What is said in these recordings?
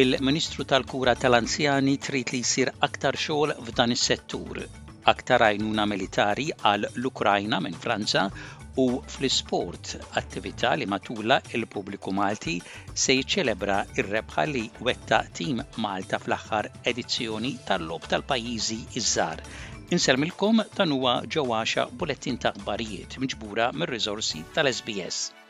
Il-Ministru tal-Kura tal-Anzjani trid li jsir aktar xogħol f'dan is-settur. aktar għajnuna militari għal l-Ukrajna minn Franza u fl-isport, attività li matulha l-pubbliku Malti se jiċċelebra r-rebħa li wettaq tim Malta fl-aħħar edizzjoni tal-Logħob tal-Pajjiżi ż-Żgħar. Insellmilkom dan huwa Ġewwaxa Bulettin ta' Aħbarijiet miġbura mir-riżorsi tal-SBS.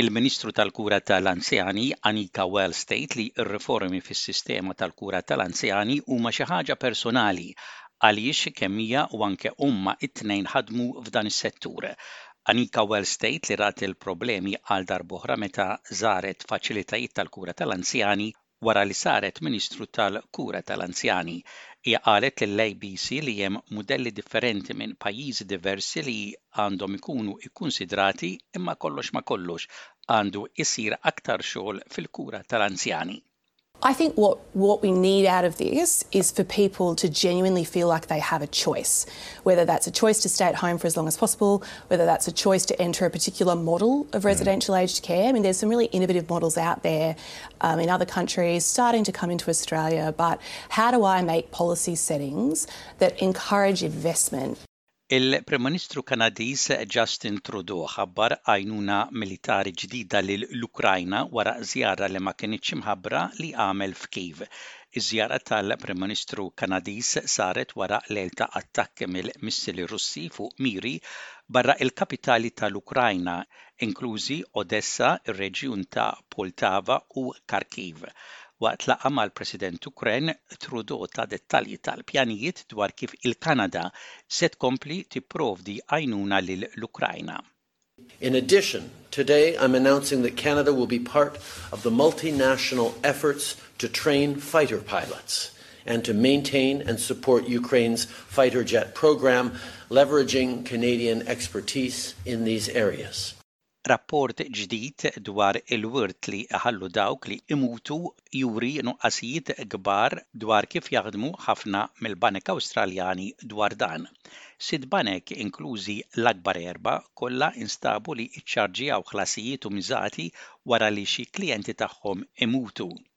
Il-Ministru tal-Kura tal-Anzjani Anita Wells tgħid li r-riformi fis-sistema tal-kura tal-anzjani huma xi ħaġa personali għaliex kemm hija u anke ommha t-tnejn ħadmu f'dan is-settur. Anita Wells tgħid li rat il-problemi għal darb'oħra meta żaret faċilitajiet tal-kura tal-anzjani Wara li saret Ministru tal-Kura tal-Anzjani, hija qalet lill-ABC li hemm mudelli differenti minn pajjiżi diversi li għandhom ikunu kkunsidrati imma kollox ma' kollox għandu jsir aktar xogħol fil-kura tal-anzjani. I think what what we need out of this is for people to genuinely feel like they have a choice, whether that's a choice to stay at home for as long as possible, whether that's a choice to enter a particular model of residential aged care, I mean there's some really innovative models out there, um in other countries starting to come into Australia but how do I make policy settings that encourage investment Il-Prim Ministru Kanadiż Justin Trudeau ħabbar għajnuna militari ġdida lil l-Ukrajna wara żjara li ma kinitx imħabbra li għamel f'Kiev. Iż-żjara tal-Prim Ministru Kanadiż saret wara lejl ta' attakki mill-missili Russi fuq miri barra l-kapitali tal-Ukrajna, inklużi Odessa, ir-reġjun ta' Poltava u Kharkiv. Waqt laqgħa mal-President Ukren, Trudeau ta dettalji tal-pjanijiet dwar kif il-Kanada se tkompli tipprovdi għajnuna lill-Ukrajna. In addition, today I'm announcing that Canada will be part of the multi-national efforts to train fighter pilots and to maintain and support Ukraine's fighter jet program, leveraging Canadian expertise in these areas. Rapport ġdid dwar il-wirt li iħallu dawk li imutu juri nuqqasijiet kbar dwar kif jaħdmu ħafna mill-banek Awstraljani dwar dan. Sitt banek, inklużi l-akbar erbgħa, kollha instabu li iċċarġjaw ħlasijiet u miżati wara li xi klijenti tagħhom imutu.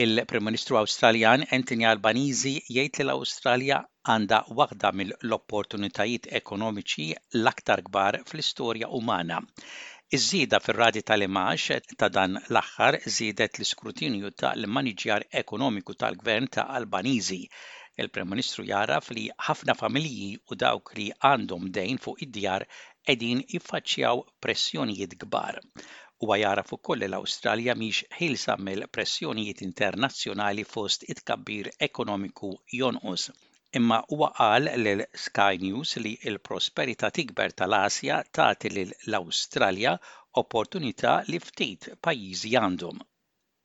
Il-Prim Ministru Awstraljan Anthony Albanese jgħid li l-Awstralja għandha waħda mill-opportunitajiet ekonomiċi l-aktar kbar fl-istorja umana. Iż-żieda fir-rati tal-imgħax ta' dan l-aħħar żiedet l-iskrutinju ta' l-immaniġġjar ekonomiku tal-Gvern ta' Albanese. Il-Prim Ministru jagħraf li ħafna familji u dawk li għandhom dejn fuq id-djar qegħdin jiffaċċjaw pressjonijiet kbar Huwa jagħraf ukoll li l-Awstralja mhix ħielsa mill-pressjonijiet internazzjonali fost it-tkabbir ekonomiku jonqos. Imma huwa qal lil Sky News li l-prosperità tikber tal-Asja tagħti lil l-Awstralja opportunità li ftit pajjiżi għandhom.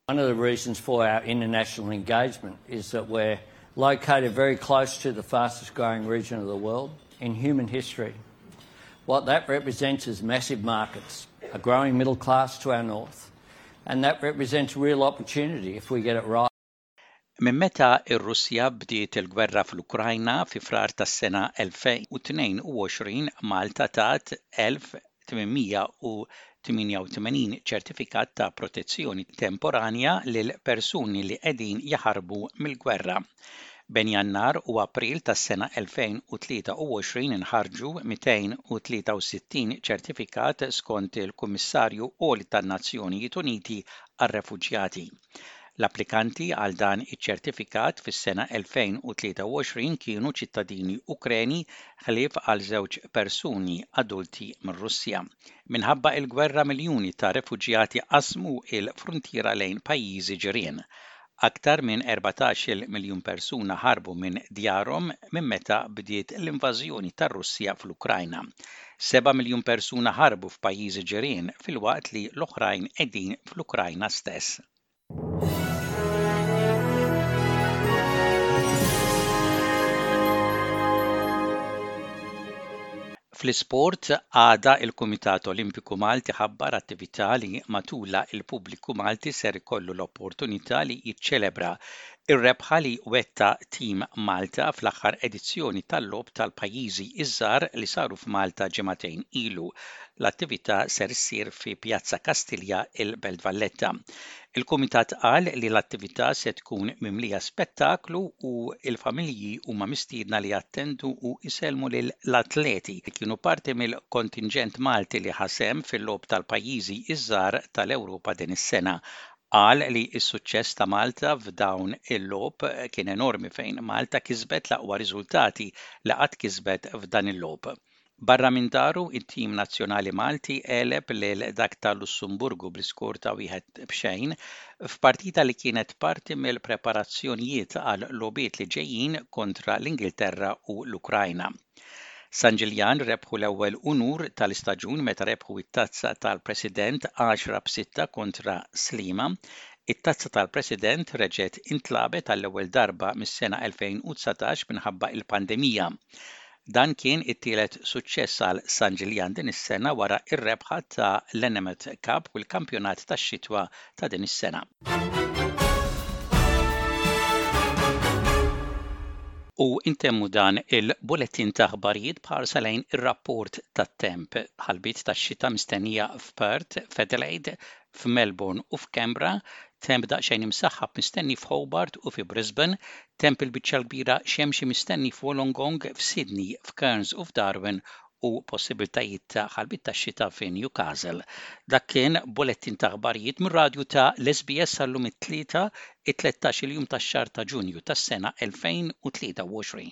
One of the reasons for our international engagement is that we're located very close to the fastest growing region of the world in human history. What that represents is massive markets a growing middle class to our north, and that represents real opportunity if we get it right. Minn meta ir-Russja bdiet il-gwerra fl-Ukrajna fi frar tas-sena 2022 Malta tat 888 ċertifikat ta' protezzjoni temporanja lil persuni li qegħdin jaħarbu mill-gwerra. Bejn Jannar u April tas-sena 2023 inħarġu 263 ċertifikat skont il-Kummissarju Għoli tan-Nazzjonijiet Uniti għar-Refuġjati. L-applikanti għal dan iċ-ċertifikat fis-sena 2023 kienu ċittadini Ukreni ħlief għal żewġ persuni adulti mir-Russja. Minħabba l-gwerra miljuni ta' refuġjati qasmu l-fruntiera lejn pajjiżi ġirien. Aktar minn 14-il miljun persuna ħarbu minn djarhom minn meta bdiet l-invażjoni tar-Russja fl-Ukrajna. Seba' miljun persuna ħarbu f'pajjiżi ġirien filwaqt li l-oħrajn qegħdin fl-Ukrajna stess. Fl-isport, għada il-Kumitat Olimpiku Malti ħabbar attività li matulha il-pubbliku Malti ser ikollu l-opportunità li jiċċelebra Ir-rebħa li wettaq Team Malta fl-aħħar edizzjoni tal-Logħob tal-Pajjiżi ż-Żgħar li saru f'Malta ġimagħtejn ilu. L-attività ser issir fi Pjazza Kastilja, il-Belt Valletta. Il-Kumitat qal li l-attività se tkun mimlija spettaklu u l-familji huma mistiedna li jattendu u jsellmu lill-atleti li kienu parti mill-kontinġent Malti li ħa sehem fil-Logħob tal-Pajjiżi ż-Żgħar tal-Ewropa din is-sena. Qal li s-suċċess ta' Malta f'dawn il-Logħob kien enormi fejn Malta kisbet l-aqwa riżultati li qatt kisbet f'dan il-Logħob. Barra minn daru, it-tim nazzjonali Malti għeleb lil dak ta' Lussemburgu bl-iskor ta' wieħed b'xejn f'partita li kienet parti mill-preparazzjonijiet għal logħbiet li ġejjin kontra l-Ingilterra u l-Ukrajna. San Ġiljan rebħu l-ewwel unur tal-istaġun meta rebħu t-Tazza tal-President għaxra b' sitta kontra Sliema. It-Tazza tal-President reġgħet intlagħbet għall-ewwel darba mis-sena 2019 minħabba il-pandemija. Dan kien it-tielet suċċess għal San Ġiljan din is-sena wara r-rebħa ta' l-Enemed Cup u l-Kampjonat tax-Xitwa ta' din is-sena. U intemmu dan il-Bulettin ta' Aħbarijiet b'ħarsa lejn ir-rapport tat-temp. Ħalbiet tax-xita mistennija f'Perth, f'Adelaide, f'Melbourne u f'Canberra, temp daqsxejn imsaħħab mistenni f'Hobart u fi Brisbane, temp il-biċċa l-kbira xemxi mistenni f'Wollongong, f'Sydney, f'Cairns u f'Darwin u possibbiltajiet ta' ħarbit tax-xita fi Newcastle. Dak kien bullettin ta' aħbarijiet mir-radju ta' l-SBS għal-lum it-Tlieta, it-tlettax-il jum tax-xahar ta' Ġunju tas-sena 2023.